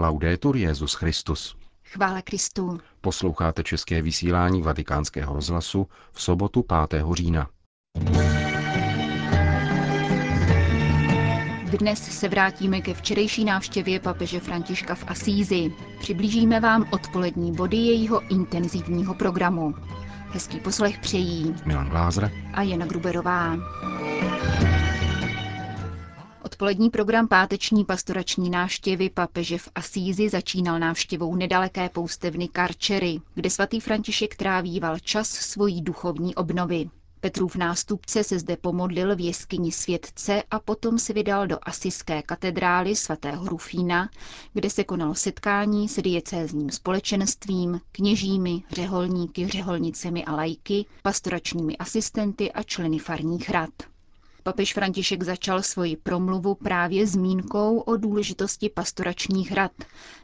Laudetur Jezus Christus. Chvála Kristu. Posloucháte české vysílání Vatikánského rozhlasu v sobotu 5. října. Dnes se vrátíme ke včerejší návštěvě papeže Františka v Asízi. Přiblížíme vám odpolední body jejího intenzivního programu. Hezký poslech přejí Milan Glázer a Jana Gruberová. Odpolední program páteční pastorační návštěvy papeže v Asízi začínal návštěvou nedaleké poustevny Karčery, kde svatý František trávíval čas svojí duchovní obnovy. Petrův nástupce se zde pomodlil v jeskyni světce a potom se vydal do asijské katedrály svatého Rufína, kde se konalo setkání s diecézním společenstvím, kněžími, řeholníky, řeholnicemi a lajky, pastoračními asistenty a členy farních rad. Papež František začal svoji promluvu právě zmínkou o důležitosti pastoračních rad.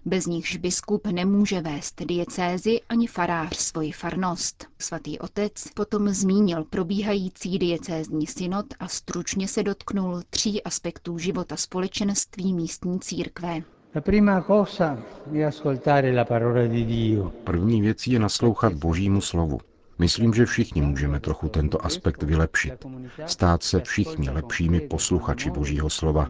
Bez nichž biskup nemůže vést diecézi ani farář svoji farnost. Svatý otec potom zmínil probíhající diecézní synod a stručně se dotknul tří aspektů života společenství místní církve. První věcí je naslouchat Božímu slovu. Myslím, že všichni můžeme trochu tento aspekt vylepšit. Stát se všichni lepšími posluchači Božího slova,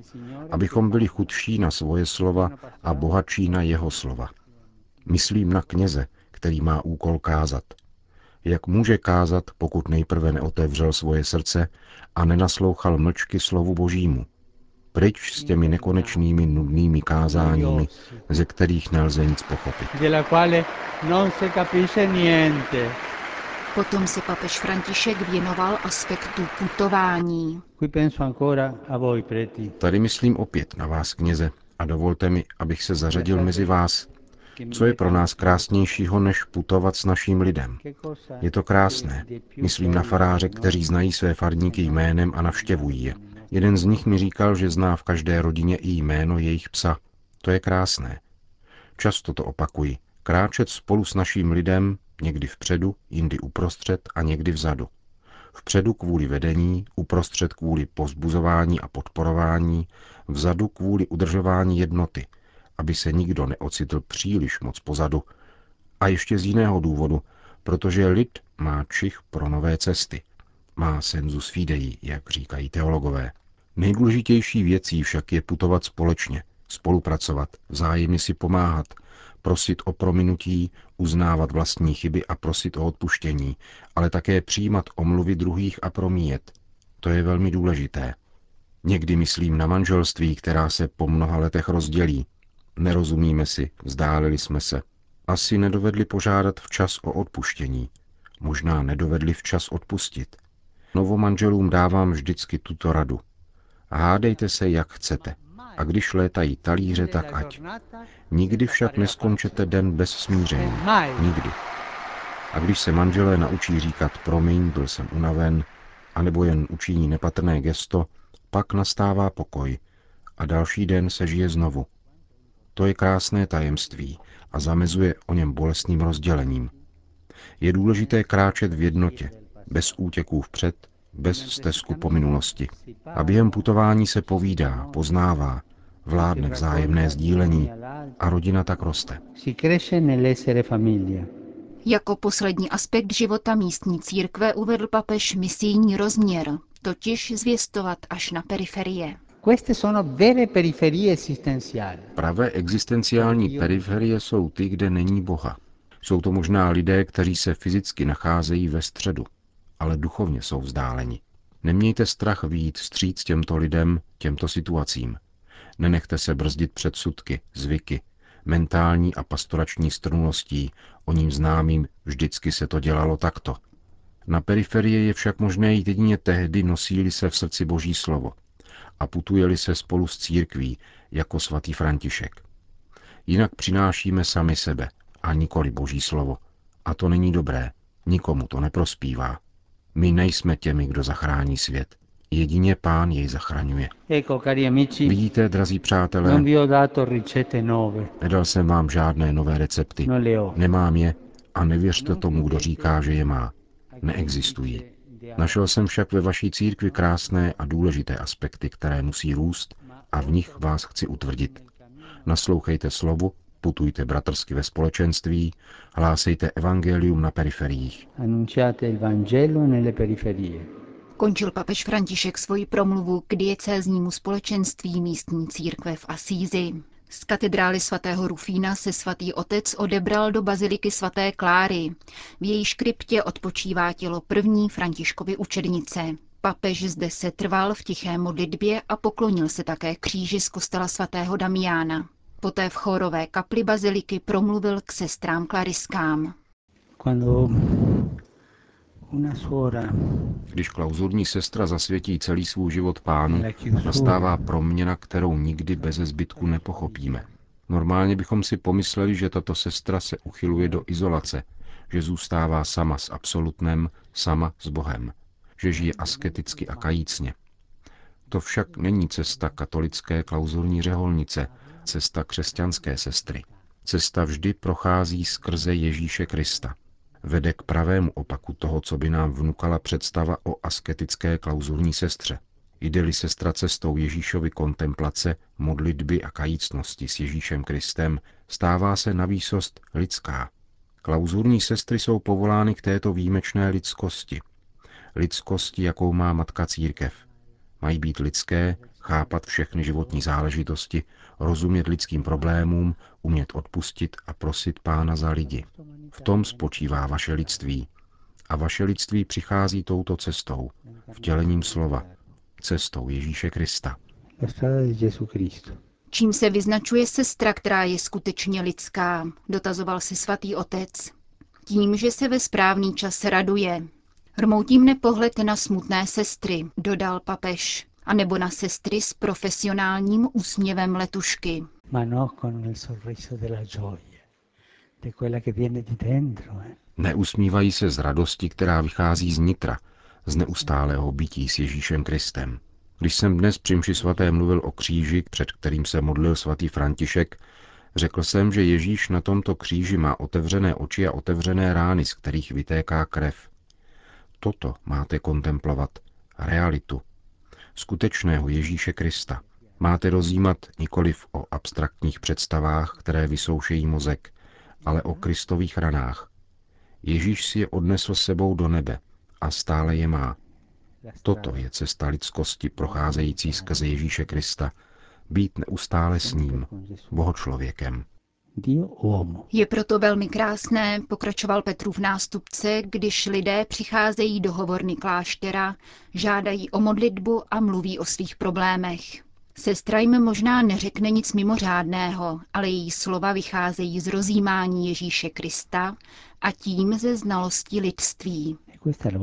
abychom byli chudší na svoje slova a bohatší na jeho slova. Myslím na kněze, který má úkol kázat. Jak může kázat, pokud nejprve neotevřel svoje srdce a nenaslouchal mlčky slovu Božímu? Pryč s těmi nekonečnými nudnými kázáními, ze kterých nelze nic pochopit. Potom se papež František věnoval aspektu putování. Tady myslím opět na vás, kněze, a dovolte mi, abych se zařadil mezi vás. Co je pro nás krásnějšího, než putovat s naším lidem? Je to krásné. Myslím na faráře, kteří znají své farníky jménem a navštěvují je. Jeden z nich mi říkal, že zná v každé rodině i jméno jejich psa. To je krásné. Často to opakuji. Kráčet spolu s naším lidem, někdy vpředu, jindy uprostřed a někdy vzadu. Vpředu kvůli vedení, uprostřed kvůli pozbuzování a podporování, vzadu kvůli udržování jednoty, aby se nikdo neocitl příliš moc pozadu. A ještě z jiného důvodu, protože lid má čich pro nové cesty. Má senzus fidei, jak říkají teologové. Nejdůležitější věcí však je putovat společně, spolupracovat, vzájemně si pomáhat, prosit o prominutí, uznávat vlastní chyby a prosit o odpuštění, ale také přijímat omluvy druhých a promíjet. To je velmi důležité. Někdy myslím na manželství, která se po mnoha letech rozdělí. Nerozumíme si, vzdálili jsme se. Asi nedovedli požádat včas o odpuštění. Možná nedovedli včas odpustit. Novomanželům dávám vždycky tuto radu. Hádejte se, jak chcete. A když létají talíře, tak ať. Nikdy však neskončete den bez smíření. Nikdy. A když se manželé naučí říkat promiň, byl jsem unaven, anebo jen učiní nepatrné gesto, pak nastává pokoj a další den se žije znovu. To je krásné tajemství a zamezuje o něm bolestným rozdělením. Je důležité kráčet v jednotě, bez útěků vpřed, bez stezku po minulosti. A během putování se povídá, poznává, vládne vzájemné sdílení a rodina tak roste. Jako poslední aspekt života místní církve uvedl papež misijní rozměr, totiž zvěstovat až na periferie. Pravé existenciální periferie jsou ty, kde není Boha. Jsou to možná lidé, kteří se fyzicky nacházejí ve středu, ale duchovně jsou vzdáleni. Nemějte strach výjít vstříc těmto lidem, těmto situacím. Nenechte se brzdit předsudky, zvyky, mentální a pastorační strnulostí, o ním známým vždycky se to dělalo takto. Na periferie je však možné jít jedině tehdy, nosí se v srdci Boží slovo a putuje se spolu s církví, jako svatý František. Jinak přinášíme sami sebe a nikoli Boží slovo. A to není dobré, nikomu to neprospívá. My nejsme těmi, kdo zachrání svět. Jedině pán jej zachraňuje. Vidíte, drazí přátelé, nedal jsem vám žádné nové recepty. Nemám je a nevěřte tomu, kdo říká, že je má. Neexistují. Našel jsem však ve vaší církvi krásné a důležité aspekty, které musí růst a v nich vás chci utvrdit. Naslouchejte slovu, putujte bratrsky ve společenství, hlásejte evangelium na periferiích. Annunciate il Vangelo nelle periferie. Končil papež František svoji promluvu k diecéznímu společenství místní církve v Asízi. Z katedrály svatého Rufína se svatý otec odebral do baziliky svaté Kláry. V její škryptě odpočívá tělo první Františkovy učednice. Papež zde se trval v tiché modlitbě a poklonil se také kříži z kostela svatého Damiána. Poté v chórové kapli baziliky promluvil k sestrám klariskám. Když klauzurní sestra zasvětí celý svůj život pánu, nastává proměna, kterou nikdy bez zbytku nepochopíme. Normálně bychom si pomysleli, že tato sestra se uchyluje do izolace, že zůstává sama s absolutnem, sama s Bohem, že žije asketicky a kajícně. To však není cesta katolické klauzurní řeholnice, cesta křesťanské sestry. Cesta vždy prochází skrze Ježíše Krista. Vede k pravému opaku toho, co by nám vnukala představa o asketické klauzurní sestře. Jde-li sestra cestou Ježíšovy kontemplace, modlitby a kajícnosti s Ježíšem Kristem, stává se na výsost lidská. Klauzurní sestry jsou povolány k této výjimečné lidskosti. Lidskosti, jakou má matka církev. Mají být lidské, chápat všechny životní záležitosti, rozumět lidským problémům, umět odpustit a prosit pána za lidi. V tom spočívá vaše lidství. A vaše lidství přichází touto cestou, vtělením slova, cestou Ježíše Krista. Čím se vyznačuje sestra, která je skutečně lidská, dotazoval si svatý otec. Tím, že se ve správný čas raduje. Rmoutí mne pohled na smutné sestry, dodal papež, a nebo na sestry s profesionálním úsměvem letušky. ma no con il sorriso della gioia, di quella che viene di dentro. eh. Neusmívají se z radosti, která vychází z nitra, z neustálého bytí s Ježíšem Kristem. Když jsem dnes při mši svaté mluvil o kříži, před kterým se modlil svatý František, řekl jsem, že Ježíš na tomto kříži má otevřené oči a otevřené rány, z kterých vytéká krev. Toto máte kontemplovat, realitu, skutečného Ježíše Krista. Máte rozjímat nikoliv o abstraktních představách, které vysoušejí mozek, ale o Kristových ranách. Ježíš si je odnesl sebou do nebe a stále je má. Toto je cesta lidskosti procházející skrze Ježíše Krista, být neustále s ním, bohočlověkem. Je proto velmi krásné, pokračoval Petrův nástupce, když lidé přicházejí do hovorny kláštera, žádají o modlitbu a mluví o svých problémech. Sestra jim možná neřekne nic mimořádného, ale její slova vycházejí z rozjímání Ježíše Krista a tím ze znalosti lidství. E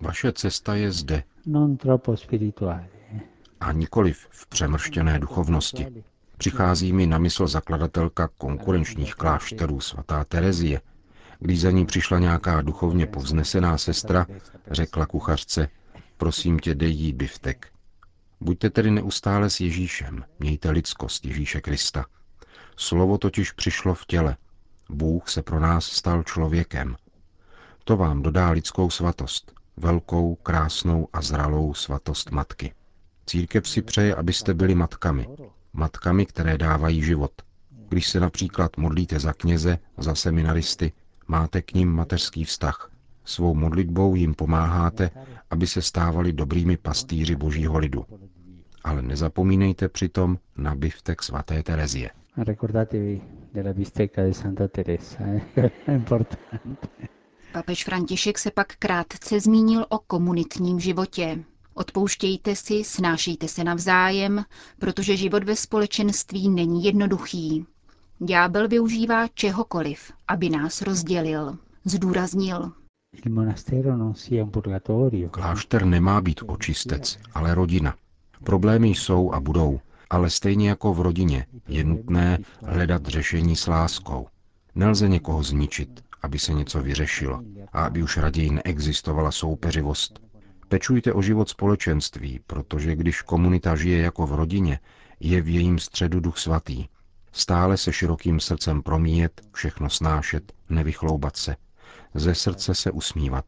Vaše cesta je zde non troppo spirituale. a nikoliv v přemrštěné duchovnosti. Přichází mi na mysl zakladatelka konkurenčních klášterů svatá Terezie. Když za ní přišla nějaká duchovně povznesená sestra, řekla kuchařce, prosím tě, dej jí biftek. Buďte tedy neustále s Ježíšem, mějte lidskost Ježíše Krista. Slovo totiž přišlo v těle. Bůh se pro nás stal člověkem. To vám dodá lidskou svatost, velkou, krásnou a zralou svatost matky. Církev si přeje, abyste byli matkami. Matkami, které dávají život. Když se například modlíte za kněze, za seminaristy, máte k ním mateřský vztah. Svou modlitbou jim pomáháte, aby se stávali dobrými pastýři božího lidu. Ale nezapomínejte přitom na biftek svaté Terezie. Ma ricordatevi della bistecca di Santa Teresa, eh? è importante. Papež František se pak krátce zmínil o komunitním životě. Odpouštějte si, snášejte se navzájem, protože život ve společenství není jednoduchý. Ďábel využívá čehokoliv, aby nás rozdělil. Zdůraznil. Il monastero non sia un purgatorio, Klášter nemá být očistec, ale rodina. Problémy jsou a budou, ale stejně jako v rodině je nutné hledat řešení s láskou. Nelze někoho zničit, aby se něco vyřešilo a aby už raději neexistovala soupeřivost. Pečujte o život společenství, protože když komunita žije jako v rodině, je v jejím středu duch svatý. Stále se širokým srdcem promíjet, všechno snášet, nevychloubat se, ze srdce se usmívat.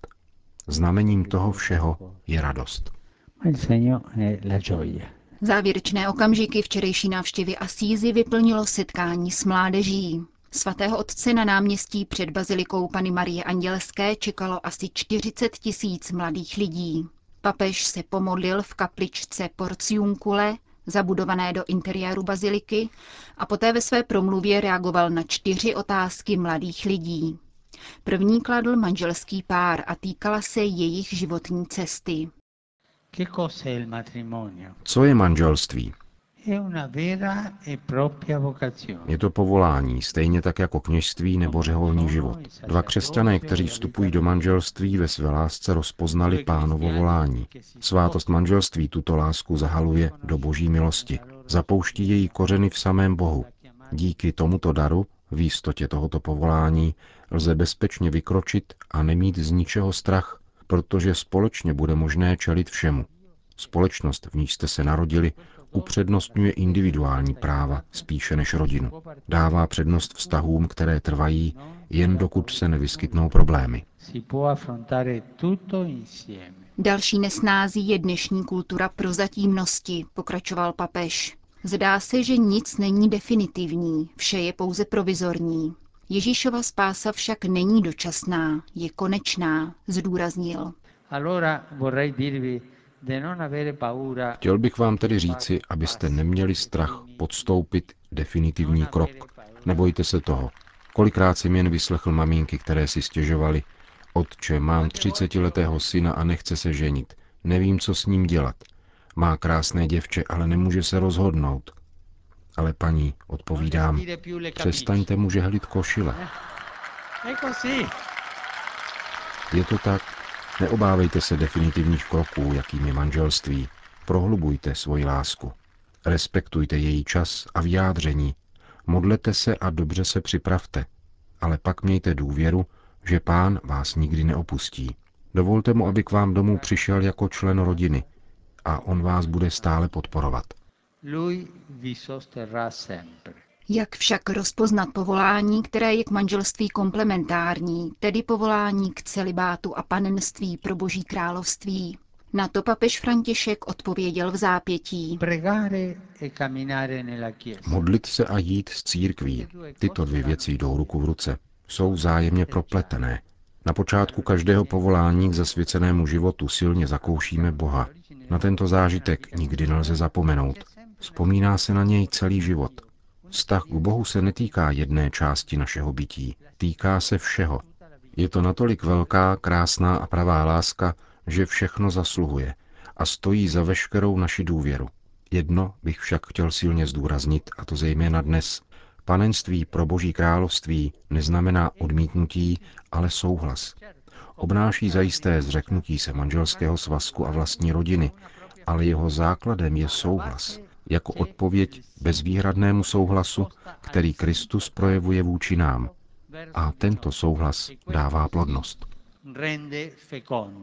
Znamením toho všeho je radost. ma il segno è la gioia. Závěrečné okamžiky včerejší návštěvy Asízy vyplnilo setkání s mládeží. Svatého otce na náměstí před bazilikou Pany Marie Andělské čekalo asi 40 tisíc mladých lidí. Papež se pomodlil v kapličce Porciuncule, zabudované do interiéru baziliky, a poté ve své promluvě reagoval na čtyři otázky mladých lidí. První kladl manželský pár a týkala se jejich životní cesty. Co je manželství? E. Je to povolání, stejně tak jako kněžství nebo řeholní život. Dva křesťané, kteří vstupují do manželství, ve své lásce rozpoznali pánovo volání. Svátost manželství tuto lásku zahaluje do boží milosti. Zapouští její kořeny v samém Bohu. Díky tomuto daru, v jistotě tohoto povolání, lze bezpečně vykročit a nemít z ničeho strach, protože společně bude možné čelit všemu. Společnost, v níž jste se narodili, upřednostňuje individuální práva spíše než rodinu. Dává přednost vztahům, které trvají, jen dokud se nevyskytnou problémy. Další nesnází je dnešní kultura prozatímnosti, pokračoval papež. Zdá se, že nic není definitivní, vše je pouze provizorní. Ježíšova spása však není dočasná, je konečná, zdůraznil. Chtěl bych vám tedy říci, abyste neměli strach podstoupit definitivní krok. Nebojte se toho. Kolikrát jsem jen vyslechl maminky, které si stěžovaly, Otče, mám třicetiletého syna a nechce se ženit. Nevím, co s ním dělat. Má krásné děvče, ale nemůže se rozhodnout. Ale paní, odpovídám, přestaňte mu žehlit košile. Je to tak, Neobávejte se definitivních kroků, jakým je manželství. Prohlubujte svoji lásku. Respektujte její čas a vyjádření. Modlete se a dobře se připravte. Ale pak mějte důvěru, že pán vás nikdy neopustí. Dovolte mu, aby k vám domů přišel jako člen rodiny a on vás bude stále podporovat. Lui vi sosterrà sempre. Jak však rozpoznat povolání, které je k manželství komplementární, tedy povolání k celibátu a panenství pro boží království? Na to papež František odpověděl v zápětí. Modlit se a jít z církví. Tyto dvě věci jdou ruku v ruce. Jsou vzájemně propletené. Na počátku každého povolání k zasvěcenému životu silně zakoušíme Boha. Na tento zážitek nikdy nelze zapomenout. Vzpomíná se na něj celý život. Vztah k Bohu se netýká jedné části našeho bytí, týká se všeho. Je to natolik velká, krásná a pravá láska, že všechno zasluhuje a stojí za veškerou naši důvěru. Jedno bych však chtěl silně zdůraznit, a to zejména dnes. Panenství pro Boží království neznamená odmítnutí, ale souhlas. Obnáší zajisté zřeknutí se manželského svazku a vlastní rodiny, ale jeho základem je souhlas jako odpověď bezvýhradnému souhlasu, který Kristus projevuje vůči nám. A tento souhlas dává plodnost.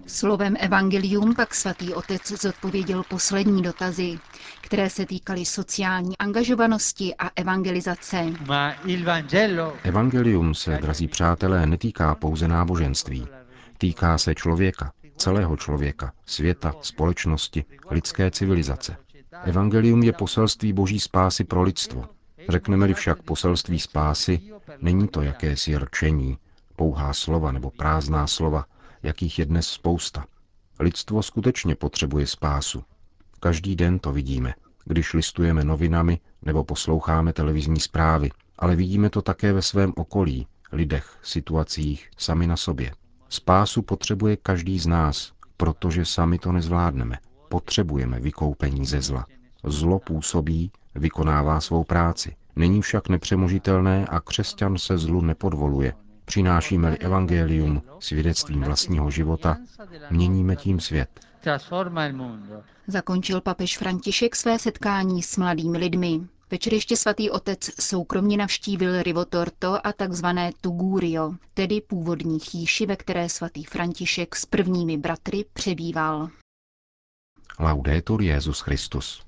Slovem Evangelium pak svatý otec zodpověděl poslední dotazy, které se týkaly sociální angažovanosti a evangelizace. Evangelium se, drazí přátelé, netýká pouze náboženství. Týká se člověka, celého člověka, světa, společnosti, lidské civilizace. Evangelium je poselství boží spásy pro lidstvo. Řekneme-li však poselství spásy, není to jakési rčení, pouhá slova nebo prázdná slova, jakých je dnes spousta. Lidstvo skutečně potřebuje spásu. Každý den to vidíme, když listujeme novinami nebo posloucháme televizní zprávy, ale vidíme to také ve svém okolí, lidech, situacích, sami na sobě. Spásu potřebuje každý z nás, protože sami to nezvládneme. Potřebujeme vykoupení ze zla. Zlo působí, vykonává svou práci. Není však nepřemožitelné a křesťan se zlu nepodvoluje. Přinášíme-li evangelium svědectvím vlastního života, měníme tím svět. Zakončil papež František své setkání s mladými lidmi. Večer ještě svatý otec soukromně navštívil Rivotorto a takzvané Tugurio, tedy původní chýši, ve které svatý František s prvními bratry přebýval. Laudetur Jezus Christus.